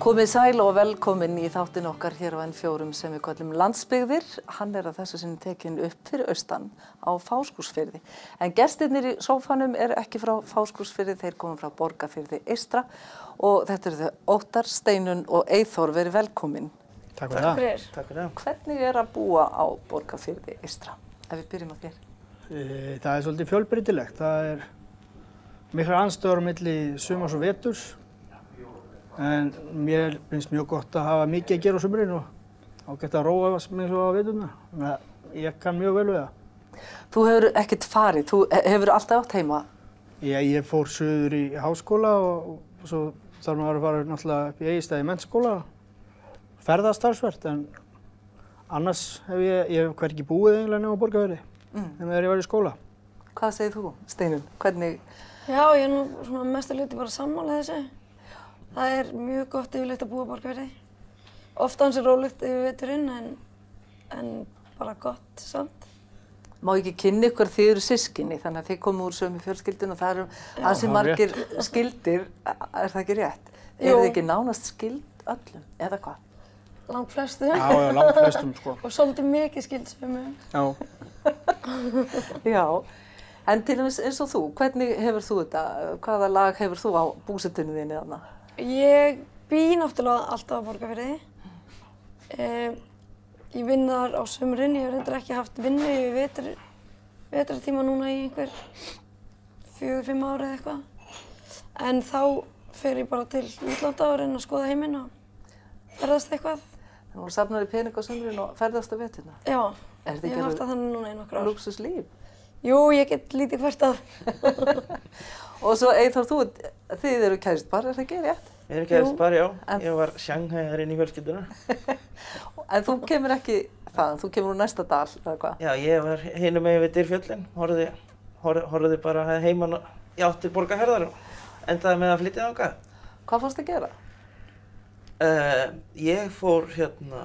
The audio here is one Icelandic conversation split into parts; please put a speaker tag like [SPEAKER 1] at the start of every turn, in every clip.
[SPEAKER 1] Komið sæl og velkomin í þáttin okkar hér á N4 sem við kallum landsbyggðir. Hann er að þessu sinni tekin upp fyrir austan á Fáskúsfyrði. En gestirnir í sófanum er ekki frá Fáskúsfyrði, þeir komum frá Borgafyrði Eistra og þetta eru þau Óttar, Steinun og Eithor verið velkomin.
[SPEAKER 2] Takk fyrir það.
[SPEAKER 3] Fyrir.
[SPEAKER 2] Takk fyrir það.
[SPEAKER 1] Hvernig er að búa á Borgafyrði Eistra? Ef við byrjum á þér.
[SPEAKER 2] E, Það er svolítið fjölbreytilegt. Það er mikla anstöður á milli sumars og veturs. En mér finnst mjög gott að hafa mikið að gera á sumrin og ágætt að róa mig svo á veturna. Þannig að ég kann mjög vel við það.
[SPEAKER 1] Þú hefur ekkert farið, þú hefur alltaf átt heima.
[SPEAKER 2] Ég, ég fór söður í háskóla og, og svo þarf maður að fara náttúrulega upp í eigistæði mennskóla. Ferðastarfsvert en annars hef ég, ég hef hvergi búið eiginlega nefn á borgarverði.
[SPEAKER 1] Mm.
[SPEAKER 2] En þegar ég var í skóla.
[SPEAKER 1] Hvað segir þú, Steinun? Hvernig,
[SPEAKER 3] Já, ég er nú svona mestu hluti bara sammála þessu. Það er mjög gott yfirleitt að búa borgarverði. Ofta hans er rólegt yfir veturinn en, en bara gott samt.
[SPEAKER 1] má ekki kynna ykkur því þið eru sískinni, þannig að þið komum úr sömu fjölskyldun og það eru
[SPEAKER 2] Já,
[SPEAKER 1] margir skildir, er það ekki rétt?
[SPEAKER 3] Jú.
[SPEAKER 1] Eru þið ekki nánast skild öllum, eða hvað?
[SPEAKER 3] Langt flestu.
[SPEAKER 2] Já, já, langt flestum sko.
[SPEAKER 3] Og svolítið mikið skildsömu.
[SPEAKER 2] Já.
[SPEAKER 1] Já, en til dæmis eins og þú, hvernig hefur þú þetta, hvaða lag hefur þú á búsettunni þinni þarna?
[SPEAKER 3] Ég bý náttúrulega alltaf á borgarverði. Eh, ég vinn þar á sömurinn, ég hef reyndar ekki haft vinnu í vetur, veturtíma núna í einhver fjögur, fimm ári eða eitthvað. En þá fer ég bara til útlanda og reyna að skoða heiminn og ferðast eitthvað.
[SPEAKER 1] Þú voru safnar í pening á sömurinn og ferðast á vettuna.
[SPEAKER 3] Já, ég hef haft það þannig núna í nokkur ár.
[SPEAKER 1] Luxus líf.
[SPEAKER 3] Jú, ég get lítið hvert að.
[SPEAKER 1] Og svo Eithor, þú, þið eru kærist bara, er það ekki rétt?
[SPEAKER 4] Við erum bara, já.
[SPEAKER 1] En-
[SPEAKER 4] Ég var sjanghæðar inn í fjölskylduna.
[SPEAKER 1] En þú kemur ekki þaðan, þú kemur úr næsta dal, eða hvað?
[SPEAKER 4] Já, ég var hinum megin við Dyrfjöllin, horfði, horfði, horfði bara heimann og ég átti borgarferðar og endaði með að flytja þangað.
[SPEAKER 1] Hvað fórst að gera?
[SPEAKER 4] Uh, ég fór hérna,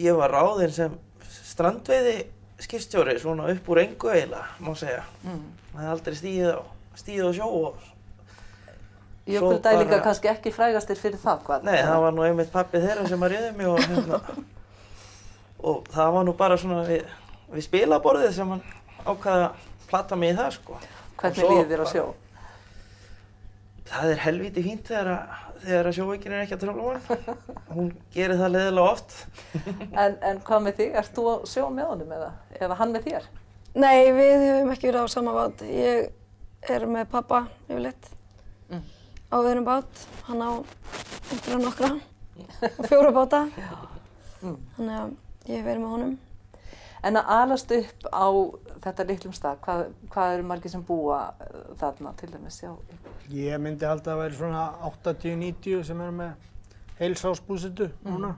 [SPEAKER 4] ég var ráðinn sem strandveiði skipstjóri svona upp úr engu eiginlega, má segja.
[SPEAKER 1] Mm.
[SPEAKER 4] Það hefði aldrei stíðið á, stíðið á sjó og,
[SPEAKER 1] Jökuldælinga kannski ekki frægastir fyrir það, hvað?
[SPEAKER 4] nei, það var nú einmitt pappi þeirra sem að riði mig og hérna, og það var nú bara svona við, við spilaborðið sem hann ákvaði að plata mig í það, sko.
[SPEAKER 1] Hvernig líður þér á sjó?
[SPEAKER 4] Það er helviti fínt þegar að, þegar að sjóveikin er ekki að tröfla mann. Hún gerir það leðilega oft.
[SPEAKER 1] En, en hvað með þig? Ert þú á sjó með honum eða? Eða hann með þér?
[SPEAKER 3] Nei, við höfum ekki verið á sama bát. Ég er með pappa yfirleitt
[SPEAKER 1] Mm.
[SPEAKER 3] á öðrum bát. Hann á einhverja nokkra og fjóra báta.
[SPEAKER 1] Mm.
[SPEAKER 3] Þannig að ég hef verið með honum.
[SPEAKER 1] En að alast upp á þetta litlum stað, hvað, hvað eru margir sem búa uh, þarna til dæmis? Já,
[SPEAKER 2] Ég myndi halda að það væri svona 80-90 sem er með heilsásbúsitu núna.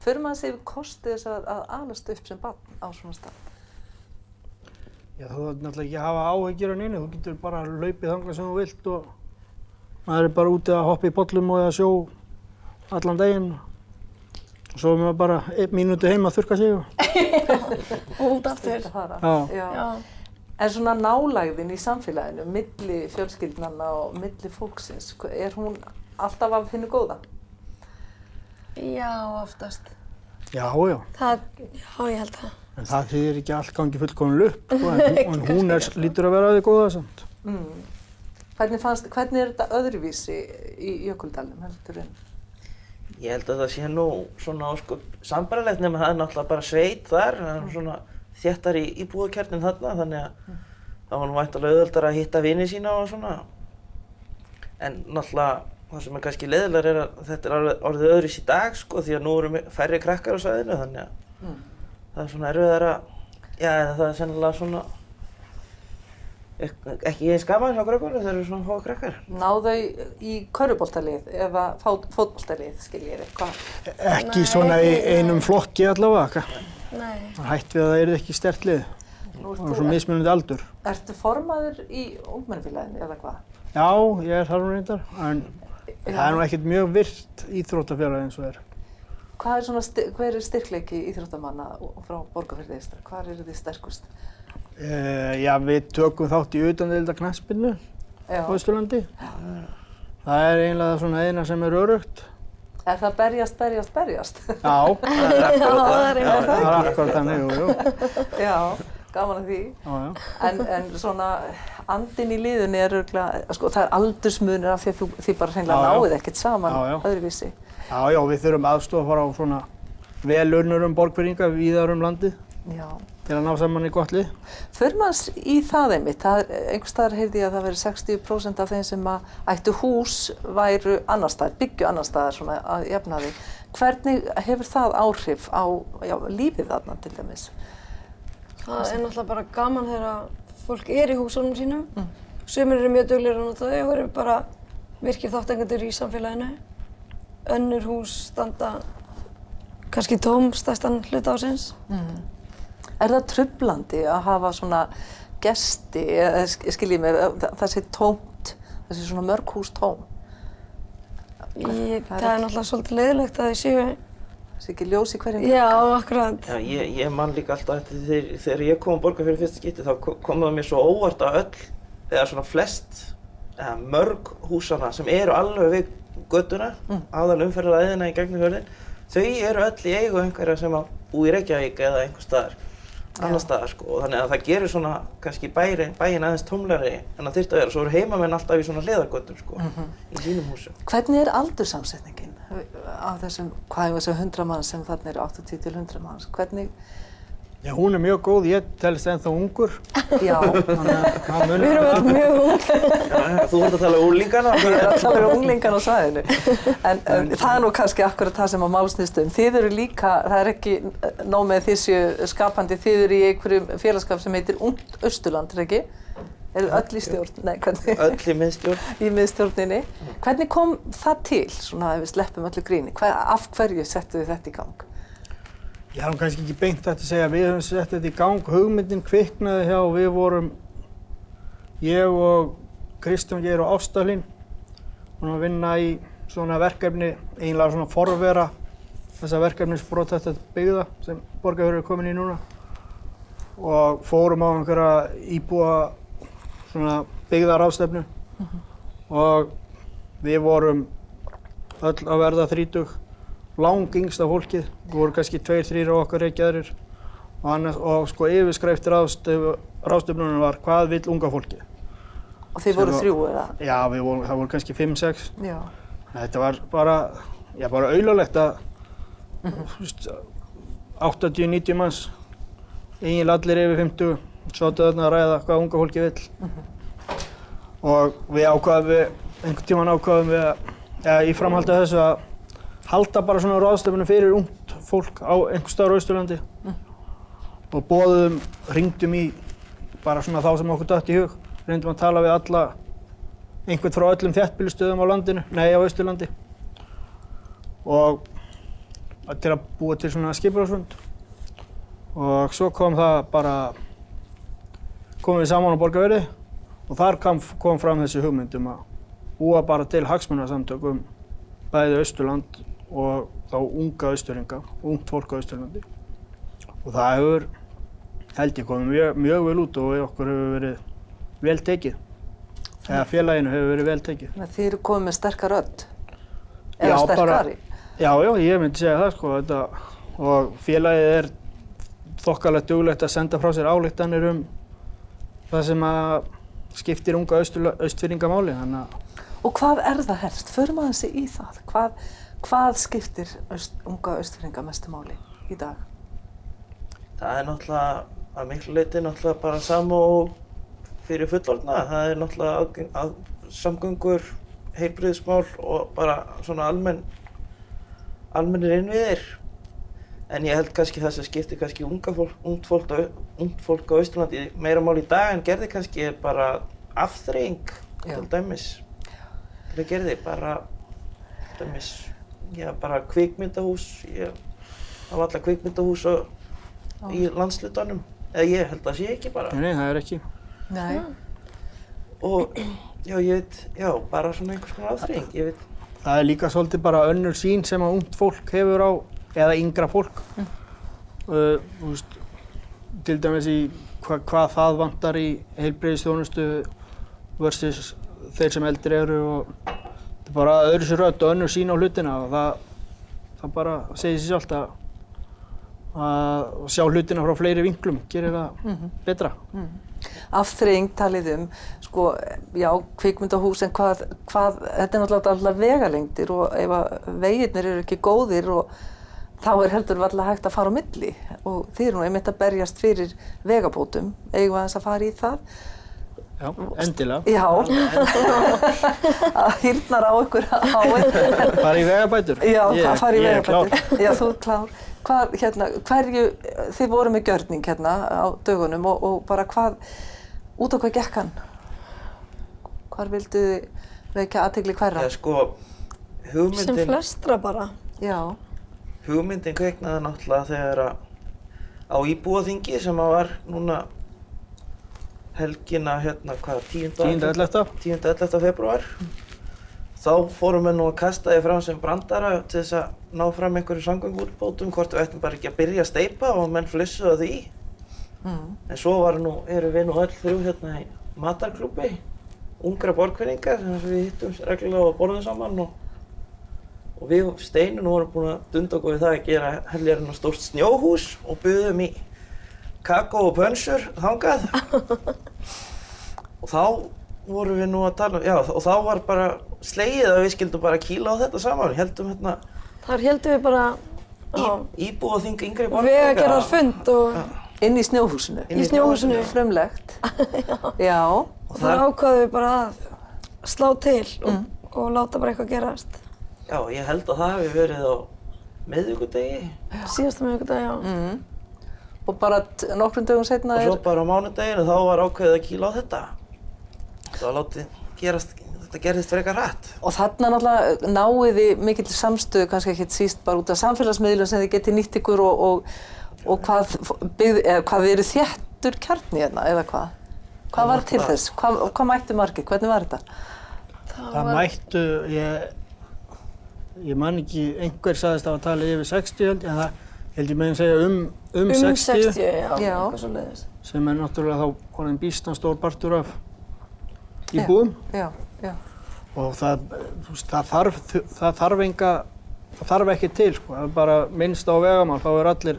[SPEAKER 1] Förum maður að segja kostið þess að, að alast upp sem barn á svona stað?
[SPEAKER 2] Já, þú þarf náttúrulega ekki að hafa áhyggjur á neinu. Þú getur bara laupið þangað sem þú vilt og maður er bara úti að hoppa í bollum og eða sjó allan daginn. Og svo er maður bara einn mínúti heima að þurrka sig. og-
[SPEAKER 3] út aftur.
[SPEAKER 2] Já.
[SPEAKER 3] Já.
[SPEAKER 1] En svona nálægðin í samfélaginu, milli fjölskyldnanna og milli fólksins, er hún alltaf af hennu góða?
[SPEAKER 3] Já, oftast.
[SPEAKER 2] Já, já.
[SPEAKER 3] Það, já, ég held það.
[SPEAKER 2] En það þýðir ekki allt gangi fullkominn upp. Sko, en, hún- en hún er, lítur að vera að því góða samt.
[SPEAKER 1] Mm. Hvernig, fannst, hvernig er þetta öðruvísi í Jökuldalum heldur en?
[SPEAKER 4] Ég held að það sé nú svona sko, sambarlegt nema það er náttúrulega bara sveit þar. Það er svona þéttar í íbúðakjarnin þarna þannig að það var nú væntalega auðvöldar að hitta vini sína og svona. En náttúrulega það sem er kannski leiðilegar er að þetta er orðið- öðris í dag sko því að nú eru færri krakkar á svæðinu þannig að
[SPEAKER 1] Mm.
[SPEAKER 4] það er svona erfiðar að, já það er sennilega svona ekki eins gaman hjá krökkunum þegar eru svona fá krakkar.
[SPEAKER 1] Ná þau í körfuboltalið eða fót, fótboltalið, skiljið þið, hvað?
[SPEAKER 2] Ekki
[SPEAKER 3] Nei,
[SPEAKER 2] svona í einum flokki allavega.
[SPEAKER 3] Nei.
[SPEAKER 2] Það hætt við að það er ekki stert lið.
[SPEAKER 1] Nú ert
[SPEAKER 2] Það er
[SPEAKER 1] þú-
[SPEAKER 2] svo mismunandi aldur.
[SPEAKER 1] Ertu formaður í ungmennfélaginu eða hvað?
[SPEAKER 2] Já, ég er þar nú reyndar. En það er nú ekkert mjög virt íþróttafélag eins og er.
[SPEAKER 1] Hvað er svona, hver er styrkleiki íþróttamanna frá eistra? Hvað eru þið sterkust?
[SPEAKER 2] Uh, já, við tökum þátt í
[SPEAKER 1] Já.
[SPEAKER 2] á Östurlandi. Það er eiginlega svona eina sem er örugt.
[SPEAKER 1] Er það berjast, berjast, berjast?
[SPEAKER 2] Já,
[SPEAKER 4] Það er akkurat
[SPEAKER 3] Já, það er
[SPEAKER 2] akkurat þannig, jú, jú.
[SPEAKER 1] Já, gaman að því.
[SPEAKER 2] Já, já.
[SPEAKER 1] En, en svona andin í liðunni er örgulega, sko það er aldursmunir af því að þú, þið bara hreinlega náið ekkert saman
[SPEAKER 2] Já, já.
[SPEAKER 1] öðruvísi.
[SPEAKER 2] Já, já, við þurfum aðstofa að fara á svona velunnurum borgfyrringa víðar um landið
[SPEAKER 1] Já.
[SPEAKER 2] til að ná saman í gott lið.
[SPEAKER 1] Förum hans í það einmitt, það er, einhvers staðar heyrði ég að það veri 60% af þeim sem að ættu hús væru annar staðar, byggju annar staðar svona að jafna því. Hvernig hefur það áhrif á já, lífið þarna til dæmis?
[SPEAKER 3] Það er náttúrulega bara gaman þegar fólk er í húsunum sínum. Sumir eru mjög duglir að nota þau og eru bara virkir þáttengandur í samfélaginu. Önnur hús standa kannski tóm stærstan hluta ásins.
[SPEAKER 1] Er það trublandi að hafa svona gesti, skiljið mig, það, sé tómt, það sé svona mörg hús tóm,
[SPEAKER 3] Í,
[SPEAKER 1] Það er
[SPEAKER 3] það er náttúrulega svolítið leiðilegt að þau séu,
[SPEAKER 1] það sé ekki ljós í hverjum
[SPEAKER 3] já, akkurat.
[SPEAKER 4] Já, ég, ég man líka alltaf eftir þegar, þegar ég kom að borga fyrir fyrsta skipti þá ko- kom það mér svo óvart að öll, eða svona flest, eða mörg húsana sem eru alveg við göttuna, mm. aðal umferðaræðina í gegnum hjörðin, þau eru öll í eigu einhverja sem að bú í Reykjavík eða einhver staðar, annar staðar sko, þannig að það gerir svona kannski bærin, bæin aðeins tómlegri en það þyrfti að vera, svo eru heimamenn alltaf í svona hliðargöttum sko, í sínum húsum.
[SPEAKER 1] Hvernig er aldursamsetningin af þessum, hvað er þessum 100 manns sem þarna eru 80 til 100 manns? Hvernig,
[SPEAKER 2] Já, hún er mjög góð, ég telst ennþá ungur,
[SPEAKER 1] já,
[SPEAKER 2] þannig að það mun...
[SPEAKER 3] Við erum öll mjög ung.
[SPEAKER 4] Já, þú ert að tala um úlingana
[SPEAKER 1] ég er að tala um unglingan á svæðinu. En, en það er nú kannski akkurat það sem að málsnýst um. Þið eru líka, það er ekki nóg með því séu skapandi, þið eru í einhverjum félagskap sem heitir Ungt Östurland, er ekki? Eru öll í stjórn? Nei, hvernig?
[SPEAKER 4] öll í miðstjórn.
[SPEAKER 1] Í miðstjórninni. Hvernig kom það til, svona ef við sleppum öllu gríni? Hver, af hverju settu þið þetta í gang?
[SPEAKER 2] Ég hef kannski ekki beint hægt að segja að við höfum sett þetta í gang, hugmyndin kviknaði hjá, við vorum, ég og Kristján Geir og Ástaflín, vorum að vinna í svona verkefni, eiginlega svona forvera þessa verkefnisbrotætta byggða sem borgarfjörður er komin í núna. Og fórum á einhverja íbúa svona byggðarástefnu og við vorum öll að verða þrítug lang yngsta fólkið, við vorum kannski tveir, þrýr á okkar reykjaðurir og, annars, og sko yfirskreift ráðstöfnunum var hvað vill unga fólkið?
[SPEAKER 1] Og
[SPEAKER 2] Sem
[SPEAKER 1] voru þrjú, eða?
[SPEAKER 2] Já, við vorum, það voru kannski 5-6.
[SPEAKER 1] Já.
[SPEAKER 2] Þetta var bara, já bara auðlulegt að, þú veist, 80-90 manns, eiginlega allir yfir 50, sáttu þarna að ræða hvað unga fólki vill. Og við ákvaðum við, einhvern tíman ákvaðum við, að, ja, í framhaldi þessu að halda bara svona ráðstöfunum fyrir ungt fólk á einhver staðar á Austurlandi. Og bóðum, ringdum í bara svona þá sem okkur dætt í hug, reyndum að tala við alla einhvern frá öllum þéttbýlistöðum á landinu, nei á Austurlandi. Og til að búa til svona skipulagsfund. Og svo kom það bara komum við saman á Borgarverði og þar kom, kom fram þessi hugmynd um að búa bara til hagsmunarsamtökum bæði Austurland og þá unga Austuringa, ungt fólk á Austurlandi og það hefur held ég komið mjög, mjög vel út og okkur hefur verið vel tekið eða félaginu hefur verið vel tekið.
[SPEAKER 1] Þið eru komið með sterkar öll. Eða sterkari.
[SPEAKER 2] Já, já, ég myndi segja það sko þetta, og félagið er þokkalegt duglegt að senda frá sér álíktanir um það sem að skiptir unga austfyrringa máli
[SPEAKER 1] Og hvað er það helst? Förum aðeins í það. Hvað, hvað skiptir öst, unga austfyrringa mestu máli í dag?
[SPEAKER 4] Það er náttúrulega að miklu leiti náttúrulega bara sama og fyrir fullorðna. Það er náttúrulega að, að, samgöngur, heilbriðismál og bara svona almenn, almennir innviðir. En ég held kannski það sem skiptir kannski unga fólk, ungt fólk, ungt fólk á Austurlandi meira mál í dag en gerði kannski bara afþreying
[SPEAKER 1] Já.
[SPEAKER 4] til dæmis. Það gerði bara, til dæmis, já bara kvikmyndahús, ég hafa alla kvikmyndahús og í landslutanum eða ég held að sé ekki bara
[SPEAKER 2] nei, það er ekki.
[SPEAKER 1] Nei.
[SPEAKER 4] og já ég veit, já bara svona einhvers konar aðþreying, ég veit
[SPEAKER 2] Það er líka svolítið bara önnur sín sem að ungt fólk hefur á, eða yngra fólk. Uh, þú veist, til dæmis í hva, hvað það vantar í heilbreyðisþjónustu versus þeir sem eldri eru og þetta er bara öðru sér rödd og önnur sín á hlutina og það það bara segir sér sjálft að að sjá hlutina frá fleiri vinklum gerir það betra.
[SPEAKER 1] Afþreying talið um, sko, já, kvikmyndahús en hvað, hvað, þetta er náttúrulega alltaf vegalengdir og ef að veginnir eru ekki góðir og þá er heldur alltaf hægt að fara á milli og þið eru nú einmitt að berjast fyrir vegabótum, eigum við aðeins að fara í það.
[SPEAKER 2] Já, endilega.
[SPEAKER 1] Já, að hýrnar á ykkur á einn.
[SPEAKER 2] Bara í vegabætur.
[SPEAKER 1] Já, það fara í
[SPEAKER 2] ég er klár.
[SPEAKER 1] vegabætur. Já, þú er klár. Hvað, hérna, hverju, þið voru með gjörning hérna á dögunum og, og bara hvað, út á hvað gekk hann? Hvar vildu þið vekja aðtegli hverra?
[SPEAKER 4] Eða sko,
[SPEAKER 3] Sem
[SPEAKER 4] hugmyndin,
[SPEAKER 3] flestra bara.
[SPEAKER 1] Já,
[SPEAKER 4] hugmyndin kveiknaði náttúrulega þegar að á íbúaþingi sem að var núna helgina hérna, hvað, 10.
[SPEAKER 2] 10. 11.
[SPEAKER 4] 10. 11. februar. Þá fórum við nú að kasta því fram sem brandara til þess að ná fram einhverju samgöngútbótum hvort við ættum bara ekki að byrja að steipa og menn flissuðu að því.
[SPEAKER 1] mm.
[SPEAKER 4] En svo var nú, erum við nú öll þrjú hérna í matarklúbi, ungra borgfinningar sem við hittum reglulega og borðum saman og, og við steinun vorum búin að dunda okkur við það að gera helgarinn á stórt snjóhús og buðum í kakó og pönsur þangað. og þá vorum við nú að tala, já og þá var bara slegið að við skildum bara kýla á þetta saman, heldum hérna
[SPEAKER 3] Þar heldum við bara
[SPEAKER 4] í,
[SPEAKER 3] á
[SPEAKER 4] íbúaþing yngri
[SPEAKER 3] vegagerðar fund og
[SPEAKER 1] inn í snjóhúsinu.
[SPEAKER 4] Inn
[SPEAKER 3] í snjóhúsinu.
[SPEAKER 1] Frumlegt. Já,
[SPEAKER 4] Og
[SPEAKER 3] þar
[SPEAKER 4] þar,
[SPEAKER 3] ákvaðum við bara að slá til og, og láta bara eitthvað gerast.
[SPEAKER 4] já ég held að það hefði verið á miðvíkudegi.
[SPEAKER 3] Síðasta með ykkur dag, já.
[SPEAKER 1] mm. Og bara nokkrum dögum setna
[SPEAKER 4] Og
[SPEAKER 1] er,
[SPEAKER 4] svo bara á mánudeginu þá var ákveðið að kýla á þetta. Það var látið gerast, þetta gerðist frekar hrætt.
[SPEAKER 1] og þarna náttúrulega náið þið mikill samstöðu, kannski ekki síst bara út af samfélagsmiðlum sem þið getið nýtt ykkur og, og, og hvað, byggð, eða, hvað eru þéttur kjarni hérna, eða hvað? Hvað var til þess? Hvað, hvað mættu margir? Hvernig var þetta?
[SPEAKER 2] Það mættu, ég, ég man ekki, einhver sagðist að tala yfir 60 held ég, en það held ég meginn segja um, um,
[SPEAKER 3] Um
[SPEAKER 2] 60,
[SPEAKER 3] 60, já,
[SPEAKER 1] Já.
[SPEAKER 2] sem er náttúrulega þá orðin býstan stór partur af íbúum
[SPEAKER 1] Já, já.
[SPEAKER 2] og það, veist, það, þarf, það þarf enga, það þarf ekki til sko, bara minnst á vegamál, þá er allir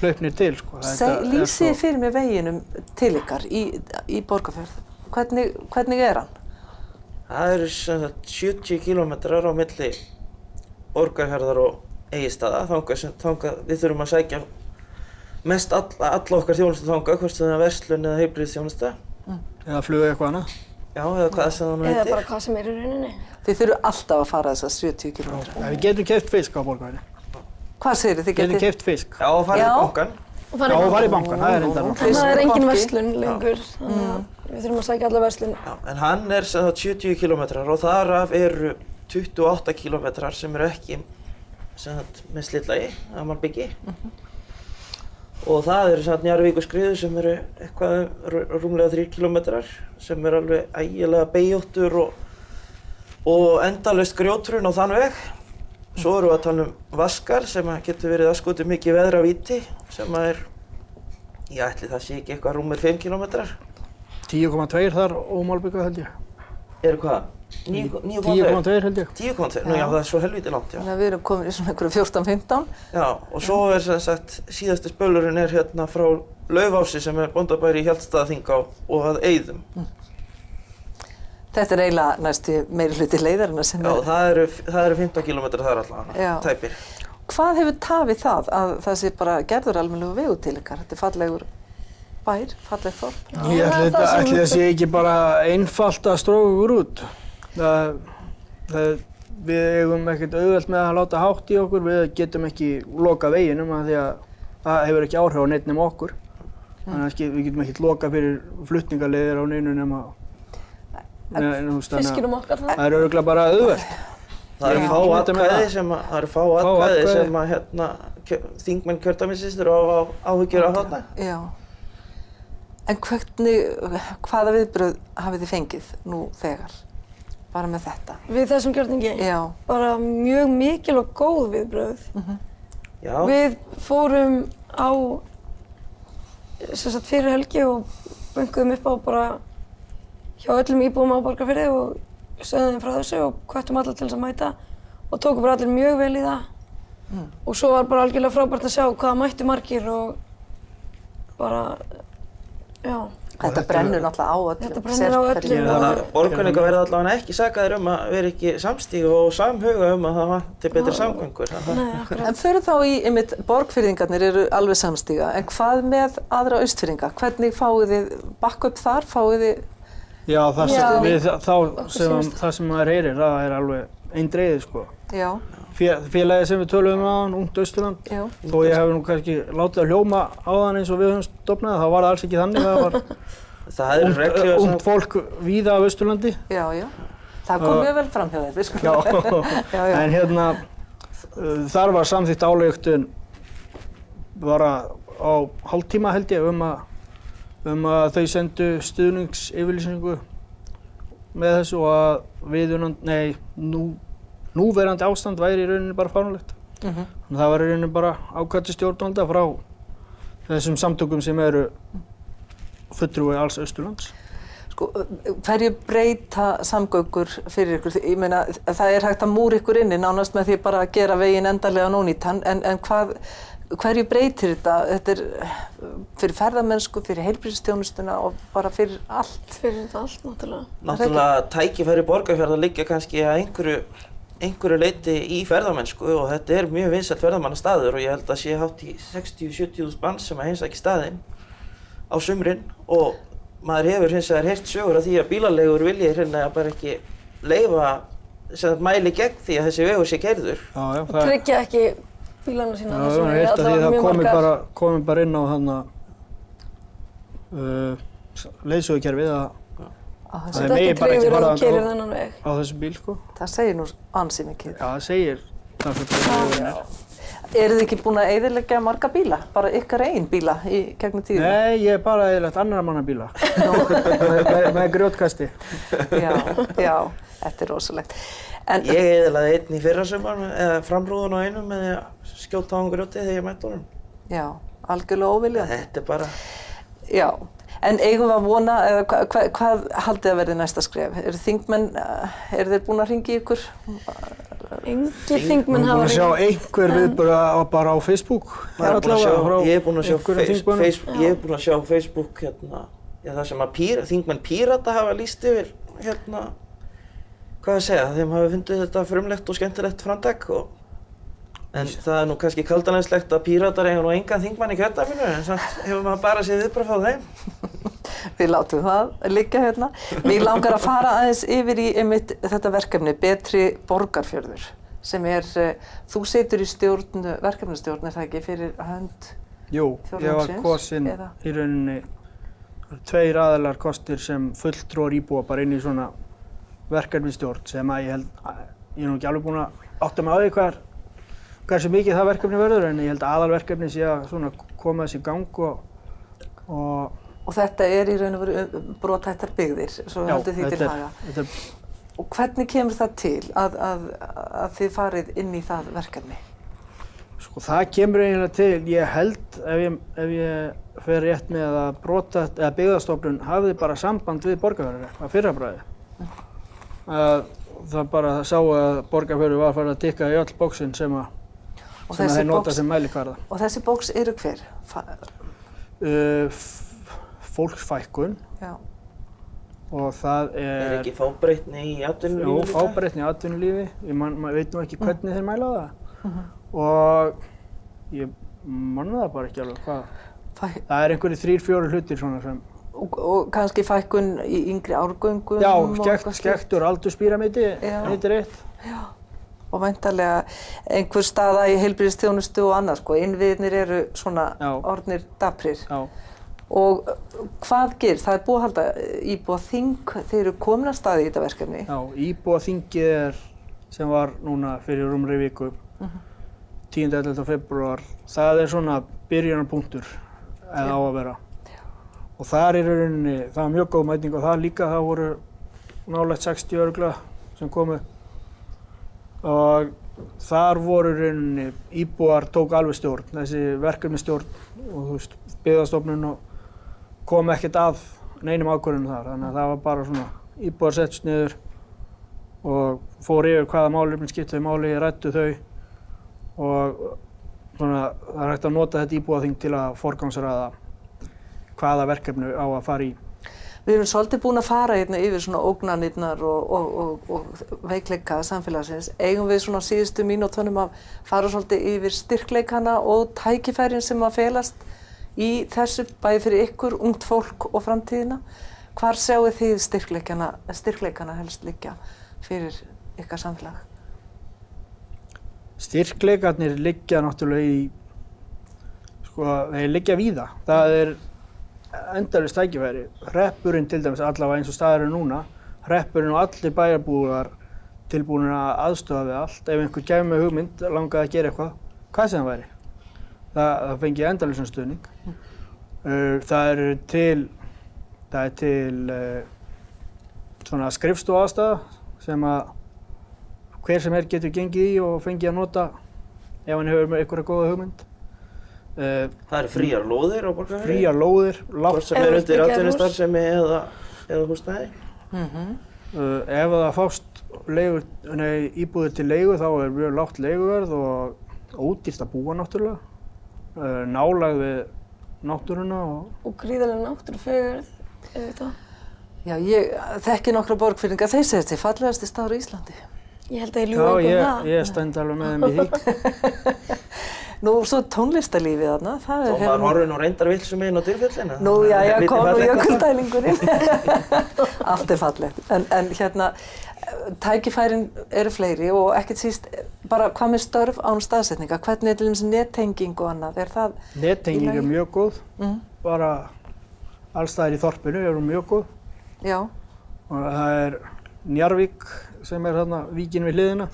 [SPEAKER 2] hlaupnir til sko.
[SPEAKER 1] Lýsið
[SPEAKER 2] svo-
[SPEAKER 1] fyrir mér veginum til ykkar í, í Borgarfjörð. Hvernig, hvernig er hann?
[SPEAKER 4] Það eru sem sagt 70 kílómetrar á milli borgarhjarðar og eigistaða. Þangað sem, þangað, við þurfum að sækja mest alla, alla okkar þjónustu þangað, hvort sem það er verslun eða heilbrigðisþjónusta.
[SPEAKER 2] Eða fluga eitthvað annað.
[SPEAKER 4] Já, eða hvað sem það nú
[SPEAKER 3] Eða
[SPEAKER 4] heitir.
[SPEAKER 3] bara hvað sem er í rauninni.
[SPEAKER 1] Þið þurfu alltaf að fara þessar 70 km.
[SPEAKER 2] Ja, við getum keft fisk á borgarinu.
[SPEAKER 1] Hvað segir þið?
[SPEAKER 2] Við getum keft fisk.
[SPEAKER 4] Já, og farið
[SPEAKER 1] Já.
[SPEAKER 4] í bankan.
[SPEAKER 2] Já, og farið í bankan, það er
[SPEAKER 1] Ó,
[SPEAKER 2] nátt.
[SPEAKER 3] En það er engin verslun lengur, þannig að við þurfum að sækja alla verslun.
[SPEAKER 4] Já, en hann er sem sagt 70 kílómetrar og þaraf eru 28 kílómetrar sem eru ekki með slitlagi, að mann byggi. Og það eru sem sagt Njarvíkurskriður sem eru eitthvað rú- rúmlega 3 kílómetrar sem er alveg ægilega beigjóttur og, og endalaust grjótrun á þann veg. Svo erum við að tala um vaskar sem getur verið aðskotið mikið veðra víti sem er, ég ætli það sé ekki eitthvað rúmir 5 kílómetrar.
[SPEAKER 2] 10,2 þar ómálbyggað held ég.
[SPEAKER 4] Eru hvað? 9,2?
[SPEAKER 2] 10,2 held ég.
[SPEAKER 4] 10,2, nú já það er svo helviti langt, já.
[SPEAKER 1] Þannig að við erum komin í svona einhverju 14-15.
[SPEAKER 4] Já, og svo er sem sagt, síðasti spölurinn er hérna frá Laufási sem er bóndabæri í Hjaltstaðaþingá og að Eyðum.
[SPEAKER 1] Þetta er eiginlega næstu meiri hluti leiðarina sem
[SPEAKER 4] Já,
[SPEAKER 1] er.
[SPEAKER 4] það eru, það eru 15 km þar allavega,
[SPEAKER 1] Já.
[SPEAKER 4] tæpir.
[SPEAKER 1] Hvað hefur tafið það að það sé bara gerður almennilega vegu til ykkar? Þetta er fallegur bær, falleg þorp.
[SPEAKER 2] Ég ætli þetta, sé ekki bara einfalt að stróka okkur út. Það, það, við eigum ekkert auðvelt með að láta hátt í okkur, við getum ekki loka veginum af því að það hefur ekki áhrif á neitt nema okkur. Þannig að við getum ekkert loka fyrir flutningarleiðir á neinu nema að
[SPEAKER 3] Fiskinum okkar það.
[SPEAKER 2] er auðvitað bara auðvelt.
[SPEAKER 4] Það eru fá atkvæði sem að, það eru fá atkvæði sem að hérna, þingmenn kjördæmisistur á, á áhyggjur af þarna.
[SPEAKER 1] Já. En hvernig, hvaða viðbröð hafið þið fengið nú þegar? Bara með þetta.
[SPEAKER 3] Við þessum gjörningi.
[SPEAKER 1] Já.
[SPEAKER 3] Bara mjög mikil og góð viðbröð.
[SPEAKER 4] Já,
[SPEAKER 3] Við fórum á sem sagt, fyrir helgi og bönguðum upp á bara hjá öllum íbúum á Borgarfirði og sögðum þeim frá þessu og hvöttum alla til þess að mæta og tókum bara allir mjög vel í það og svo var bara algjörlega frábært að sjá hvaða mættu margir og bara, já,
[SPEAKER 1] Þetta brennur náttúrulega á öllum.
[SPEAKER 3] Þetta brennur á. Já.
[SPEAKER 4] Þannig að borgunninga verða allavega ekki sakaðir um að vera ekki samstígu og samhuga um að það vanti betri samgöngur.
[SPEAKER 1] En fyrir þá í, einmitt, borgfyrðingarnir eru alveg samstíga, en hvað með aðra austfyrðinga? Hvernig fáið þið bakk upp þar, fáið þið,
[SPEAKER 2] Já, það
[SPEAKER 3] Já.
[SPEAKER 2] sem, við, þá sem, það sem maður heyrir, það er alveg einn dreiði sko.
[SPEAKER 1] Já,
[SPEAKER 2] Fé- Félagið sem við töluðum á hann, Ungt Austurland,
[SPEAKER 1] já,
[SPEAKER 2] þó ég hef nú kannski látið að hljóma á þann eins og við höfum stopnað, þá var það alls ekki þannig, það var
[SPEAKER 4] Það er
[SPEAKER 2] ungt,
[SPEAKER 4] reglulega
[SPEAKER 2] ungt fólk víða af Austurlandi.
[SPEAKER 1] já, já. Það kom mjög vel fram hjá þér, við skulum.
[SPEAKER 2] Já,
[SPEAKER 1] já, já.
[SPEAKER 2] en hérna, þar var samþýtt álegutun bara á hálftíma held ég um að, um að þau sendu stuðningsyfirlýsingu með þessu og að viðunand, nei, nú, núverandi ástand væri í rauninni bara fáránlegt.
[SPEAKER 1] Mhm.
[SPEAKER 2] Þannig að það var í rauninni bara ákvæmdi stjórnvalda frá þessum samtökum sem eru fulltrúi alls Austurlands.
[SPEAKER 1] Sko, hverju breyta samgöngur fyrir ykkur? Ég meina, það er hægt að múra ykkur inni nánast með því bara að gera veginn endarlega nónýtan, en, en hvað, hverju breytir þetta? Þetta er fyrir ferðamennsku, fyrir heilbríðstjónustuna og bara fyrir allt.
[SPEAKER 3] Fyrir allt, náttúrulega.
[SPEAKER 4] Náttúrulega tækifæri borgarfjörða liggja kannski að einhverju, einhverju leiti í ferðamennsku og þetta er mjög vinsælt ferðamannastaður og ég held að sé hátt í 60-70 mann sem að heimsækja staðinn á sumrin og maður hefur hins vegar heyrt sögur af því að bílalegur vilji hreinlega bara ekki leifa sem mæli gegn því að þessi vegur sé
[SPEAKER 2] já,
[SPEAKER 3] Og tryggja ekki bílana sína.
[SPEAKER 2] Já,
[SPEAKER 3] það
[SPEAKER 2] það var
[SPEAKER 3] er
[SPEAKER 2] að
[SPEAKER 3] allavega
[SPEAKER 2] það
[SPEAKER 3] mjög
[SPEAKER 2] komi
[SPEAKER 3] margar-
[SPEAKER 2] bara, komi bara inn á hann að uh, leiðsögukerfið að Það
[SPEAKER 1] þessu,
[SPEAKER 2] er
[SPEAKER 3] Þetta
[SPEAKER 2] megi bara ekki
[SPEAKER 3] keirir
[SPEAKER 2] á-
[SPEAKER 3] þennan veg.
[SPEAKER 2] á þessu bíl sko.
[SPEAKER 1] það segir nú ansi mikið.
[SPEAKER 2] Já, það segir það fyrir það.
[SPEAKER 1] Eru þið ekki búin að eyðileggja marga bíla? Bara ykkar einn bíla í gegnum tíðina?
[SPEAKER 2] Nei, ég er bara eðlert annar manna bíla með, með, með grjótkasti.
[SPEAKER 1] Já, já, þetta er rosalegt. En,
[SPEAKER 4] Ég eðlaði einn í fyrra sumar eða framrúðun á einum með því að skjóta á hann grjóti þegar ég mætti honum.
[SPEAKER 1] já, algjörlega óviljandi.
[SPEAKER 4] Þetta er bara,
[SPEAKER 1] Já, en eigum við að vona, eða hva, hva, hvað haldið að verði næsta skref? Eru þingmenn, eh, eru þeir búin að ringi ykkur?
[SPEAKER 3] Engir
[SPEAKER 2] Við
[SPEAKER 3] þingmenn
[SPEAKER 2] erum búin
[SPEAKER 3] hafa
[SPEAKER 2] að sjá einhver viðbara bara á Facebook.
[SPEAKER 4] Er ég er búinn að sjá, er búinn að sjá Facebook hérna, já, það sem að pír, þingmenn Pírata hafa líst yfir hérna, hvað að segja, þeim hafi fundið þetta frumlegt og skemmtilegt framtak og en það er nú kannski kaldanæslegt að Píratar eiga nú engan þingmann í kjördæminu en samt hefur maður bara séð viðbröð frá þeim.
[SPEAKER 1] Við látum það liggja hérna. Mér langar að fara aðeins yfir í einmitt þetta verkefni, Betri borgarfjörður, sem er, eh, þú situr í stjórn, verkefnastjórn, er það ekki, fyrir hönd?
[SPEAKER 2] Jú, ég var
[SPEAKER 1] Fjórðungsins,
[SPEAKER 2] kosin
[SPEAKER 1] eða?
[SPEAKER 2] í rauninni tveir aðalar kostir sem fulltrúar íbúa bara inn í svona verkefnistjórn sem að ég held, ég er nú ekki alveg búinn að átta mig á því hver, hversu mikið það verkefni verður en ég held að aðalverkefni sé að koma þessi gang og, og
[SPEAKER 1] Og þetta er í raun og veru brotættar byggðir, svo
[SPEAKER 2] já,
[SPEAKER 1] haldið því til haga.
[SPEAKER 2] er,
[SPEAKER 1] Og hvernig kemur það til að, að, að þið farið inn í það verkefni?
[SPEAKER 2] sko það kemur eiginlega til, ég held ef ég, ef ég fer rétt með að brota, eða byggðastofnun hafði bara samband við borgarfjörður að fyrrabræði. Að það bara sá að borgarfjörður var farið að tikka í öll bóksin sem, að,
[SPEAKER 1] Og
[SPEAKER 2] sem þeir nota sem mælikvarða.
[SPEAKER 1] Og þessi bóks eru hver?
[SPEAKER 2] Uh, fólksfækkun
[SPEAKER 1] já.
[SPEAKER 2] og það
[SPEAKER 4] Er
[SPEAKER 2] er,
[SPEAKER 4] ekki fábreytni í
[SPEAKER 2] jú,
[SPEAKER 4] atvinnulífinu líka?
[SPEAKER 2] fábreytni í atvinnulífi, ég man, veit nú ekki hvernig þeir mæla það og ég manna það bara ekki alveg hvað.
[SPEAKER 1] Fæ
[SPEAKER 2] Það er einhverju þrýr, fjóru hlutir svona sem
[SPEAKER 1] og, og kannski fækkun í yngri árgöngum?
[SPEAKER 2] Já,
[SPEAKER 1] og
[SPEAKER 2] skekt,
[SPEAKER 1] eitthvað slíkt?
[SPEAKER 2] skektur aldurspíramidi
[SPEAKER 1] Já. Og væntalega einhver staða í heilbyrðistjónustu og annað, sko, innviðnir eru svona
[SPEAKER 2] Já.
[SPEAKER 1] orðnir daprir.
[SPEAKER 2] Já,
[SPEAKER 1] Og uh, hvað gerir? Það er búið að halda íbúa þing, þeir eru komin að staði í þetta verkefni.
[SPEAKER 2] já, íbúa þingið er sem var núna fyrir rúmri viku, 10. 11. februar, það er svona byrjunarpunktur eða á að vera. Og þar er í rauninni, það var mjög góð mæting og það líka, það voru nálægt 60 örgla sem komu og þar voru rauninni íbúar tók alveg stjórn, þessi verkefni stjórn og þú veist, byggðastofnun og kom ekkert að neinum ákvörðunum þar, þannig að það var bara svona íbúar settst niður og fór yfir hvaða málefni skiptaði máli, rættu þau og svona, það er hægt að nota þetta íbúaþing til að forgangsraða hvaða verkefnu á að fara í.
[SPEAKER 1] Við erum svolítið búin að fara hérna yfir svona ógnanirnar og, og, og, og veikleika samfélagsins. Eigum við svona síðustu mínútonum að fara svolítið yfir styrkleikana og tækifærin sem að felast í þessu bæði fyrir ykkur, ungt fólk og framtíðina. Hvar sjáu þið styrkleikana, styrkleikana helst liggja fyrir ykkar samfélag?
[SPEAKER 2] Styrkleikarnir liggja náttúrulega í, sko, þeir liggja víða. Það er endalist tækifæri. Hreppurinn til dæmis allavega eins og staðar er núna, hreppurinn og allir bæjarbúar tilbúin að aðstofa við allt. Ef einhver kemur með hugmynd, langaði að gera eitthvað, hvað sem það væri. Það, það fengi endalisum stuðning. Uh, það er til, það er til uh, svona skrifstofu aðstæða sem að hver sem er getur gengið í og fengið að nota ef hann hefur einhverja góða hugmynd. Uh,
[SPEAKER 4] Það eru fríar lóðir á borgarfjörði.
[SPEAKER 2] fríar lóðir, lágt,
[SPEAKER 4] sem
[SPEAKER 3] Ef
[SPEAKER 4] er undir atvinnustarfsemi eða, eða húsnæði.
[SPEAKER 2] uh, ef það fást leigur, nei, íbúðir til leigu þá er mjög lágt leiguverð og ódýrt að búa náttúrulega. Uh, nálag við náttúruna og
[SPEAKER 3] Og gríðarlega náttúrufegurð, auðvitað.
[SPEAKER 1] Já, ég þekki nokkra borgfyrringa, þeir segist þið fallegasti staður í Íslandi.
[SPEAKER 3] Ég held að ég
[SPEAKER 2] já,
[SPEAKER 3] ljúi okkur
[SPEAKER 2] ég,
[SPEAKER 3] það.
[SPEAKER 2] ég stend alveg með þeim í því.
[SPEAKER 1] Nú, svo tónlistarlífið þarna, það
[SPEAKER 4] Þó
[SPEAKER 1] er
[SPEAKER 4] maður horfir nú reyndar vilsum inn á dyrfjöllina.
[SPEAKER 1] Nú, já, já, kom
[SPEAKER 4] fallegt.
[SPEAKER 1] jökuldælingurinn. Allt er fallegt. En, en hérna, tækifærin eru fleiri og ekkert síst, bara hvað með störf án staðsetninga? Hvernig er til dæmis nettenging og annað? Er það,
[SPEAKER 2] Nettenging er mjög góð,
[SPEAKER 1] mm,
[SPEAKER 2] bara allstæðir í þorpinu eru mjög góð.
[SPEAKER 1] já,
[SPEAKER 2] og það er Njarvík sem er þarna víkin við hliðina.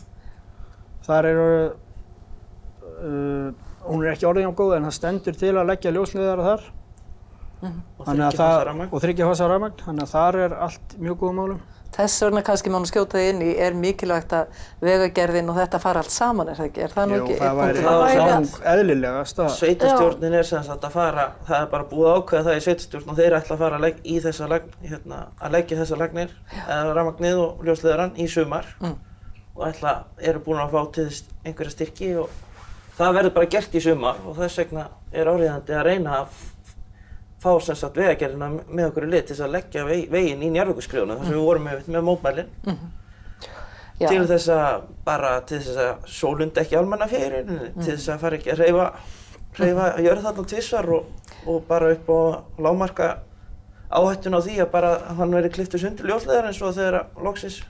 [SPEAKER 2] Þar eru uh, hún er ekki orðin á góð en það stendur til að leggja ljósliðara þar. Það,
[SPEAKER 4] rafmagn.
[SPEAKER 2] og þryggja fasa rafmagn. Þannig að þar er allt mjög góð málum
[SPEAKER 1] þess vegna kannski mánu skjótaði inn í er mikilvægt að vegagerðin og þetta fara allt saman, er það ekki? Er það nú
[SPEAKER 2] Jú,
[SPEAKER 1] ekki
[SPEAKER 2] það væri lang eðlilegast að
[SPEAKER 4] Sveitastjórnin er sem sagt að fara, það er bara búið að ákveða það í sveitastjórn og þeir ætla að fara að leggja, í þessa lagn, hérna, að leggja þessa lagnir, eða rafmagnið og ljósleðarann í sumar
[SPEAKER 1] Mm.
[SPEAKER 4] og ætla, eru búin að fá til þess einhverja styrki og það verður bara gert í sumar og þess vegna er áriðandi að reyna að fá sem sagt vegagerðina með okkur í lið til þess að leggja veg, veginn í njárvíkuskrjónu þar sem við vorum með, með mótmælinn
[SPEAKER 1] Já,
[SPEAKER 4] til þess að bara til þess að sólunda ekki almannafjörinn til þess að fara ekki að reyfa reyfa að gjöra þarna tvisvar og, og bara upp á lágmarka áhættun á því að bara hann verið klipptur sundur ljósleðar eins og þegar loksins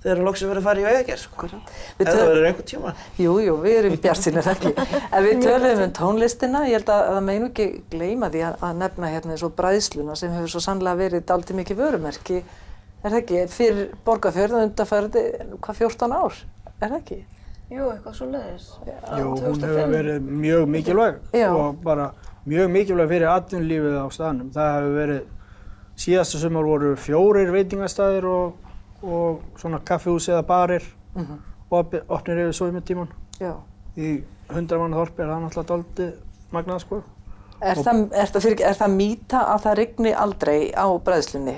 [SPEAKER 4] þegar að loksins verið að fara í vegagerð sko.
[SPEAKER 1] Við
[SPEAKER 4] eða
[SPEAKER 1] töl-
[SPEAKER 4] verður einhvern tíma
[SPEAKER 1] Jú, jú, við erum bjartsinir ekki. En við töluðum um tónlistina, ég held að það meinu ekki gleyma því að, að nefna hérna eins og bræðsluna sem hefur svo sannlega verið dálítið mikið vörumerki. Er það ekki? Fyrir borgarfjörðu undarfærdi, hvað, 14 ár? Er það ekki?
[SPEAKER 3] Jú, eitthvað svo leiðis.
[SPEAKER 2] jú, hún hefur verið mjög mikilvæg
[SPEAKER 1] Já.
[SPEAKER 2] og bara mjög mikilvæg fyrir atvinnulífið á staðnum það hefur verið síðasta sumar voru fjórir veitingastæðir og, og svona kaffihús eða barir
[SPEAKER 1] Mm
[SPEAKER 2] opnir yfir sóðmjötíman
[SPEAKER 1] Já.
[SPEAKER 2] í hundra mann þorpi er það náttúrulega dálítið magnað sko.
[SPEAKER 1] Er, það, er, það fyrir, er það mýta að það rigni aldrei á bræðslunni?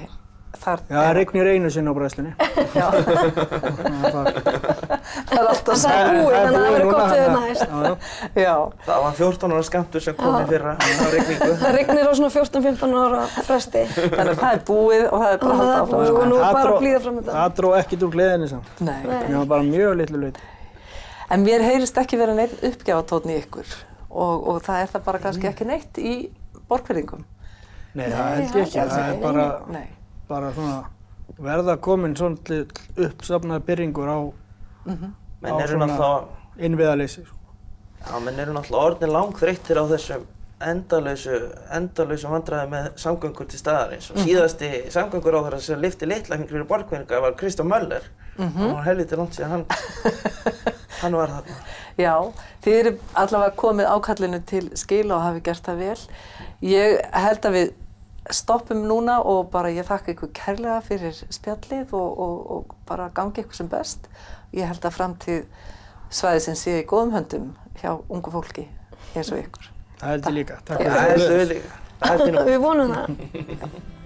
[SPEAKER 1] Þar,
[SPEAKER 2] Já, það regnir einu sinni á bræðslunni.
[SPEAKER 1] Já,
[SPEAKER 2] það-
[SPEAKER 1] það er alltaf
[SPEAKER 3] Það er búið, þannig að það verður gott við
[SPEAKER 2] að-
[SPEAKER 3] næst.
[SPEAKER 2] Já, já.
[SPEAKER 1] Já,
[SPEAKER 4] það var 14 ára skamtur sem kom í fyrra á regningu
[SPEAKER 3] Það rignir á svona 14-15 ára fresti.
[SPEAKER 1] þannig að það er búið og það er bara
[SPEAKER 3] það er
[SPEAKER 1] áfram.
[SPEAKER 3] og nú er
[SPEAKER 2] Það
[SPEAKER 3] bara að blíða fram þetta.
[SPEAKER 2] Það dró ekkert úr gleðinni samt.
[SPEAKER 1] Nei.
[SPEAKER 2] Mér var bara mjög litlu leiti.
[SPEAKER 1] En mér heyrist ekki vera neitt uppgjáfatótn í ykkur og, og það er það bara kannski ekki neitt í borgfyrðingum.
[SPEAKER 2] Nei, það held
[SPEAKER 3] það
[SPEAKER 2] ég ekki. Það er bara,
[SPEAKER 1] Nei.
[SPEAKER 2] Bara svona verða komin svona uppsafnaði byrringur á,
[SPEAKER 4] menn
[SPEAKER 2] á
[SPEAKER 4] eru
[SPEAKER 2] svona
[SPEAKER 4] náttúrulega
[SPEAKER 2] innviðaleysi. sko.
[SPEAKER 4] Já, menn eru náttúrulega orðin langþreyttir á þessum endalausu, endalausu vandræði með samgöngur til staðarins. Og síðasti samgöngur á þeirra sem lifti litlækning fyrir borgvinninga var Kristján Möller. Það var helviti langt síðan hann, hann var þarna.
[SPEAKER 1] Já, þið eru allavega komið ákallinu til skila og hafi gert það vel. Ég held að við stoppum núna og bara ég þakka ykkur kærlega fyrir spjallið og, og, og bara gangi ykkur sem best. Ég held að framtíð svæði sem sé í góðum höndum hjá ungu fólki eins og ykkur.
[SPEAKER 2] Það held ég líka. Takk fyrir
[SPEAKER 4] Það
[SPEAKER 2] það.
[SPEAKER 4] líka. Held ég nú.
[SPEAKER 3] Við vonum það.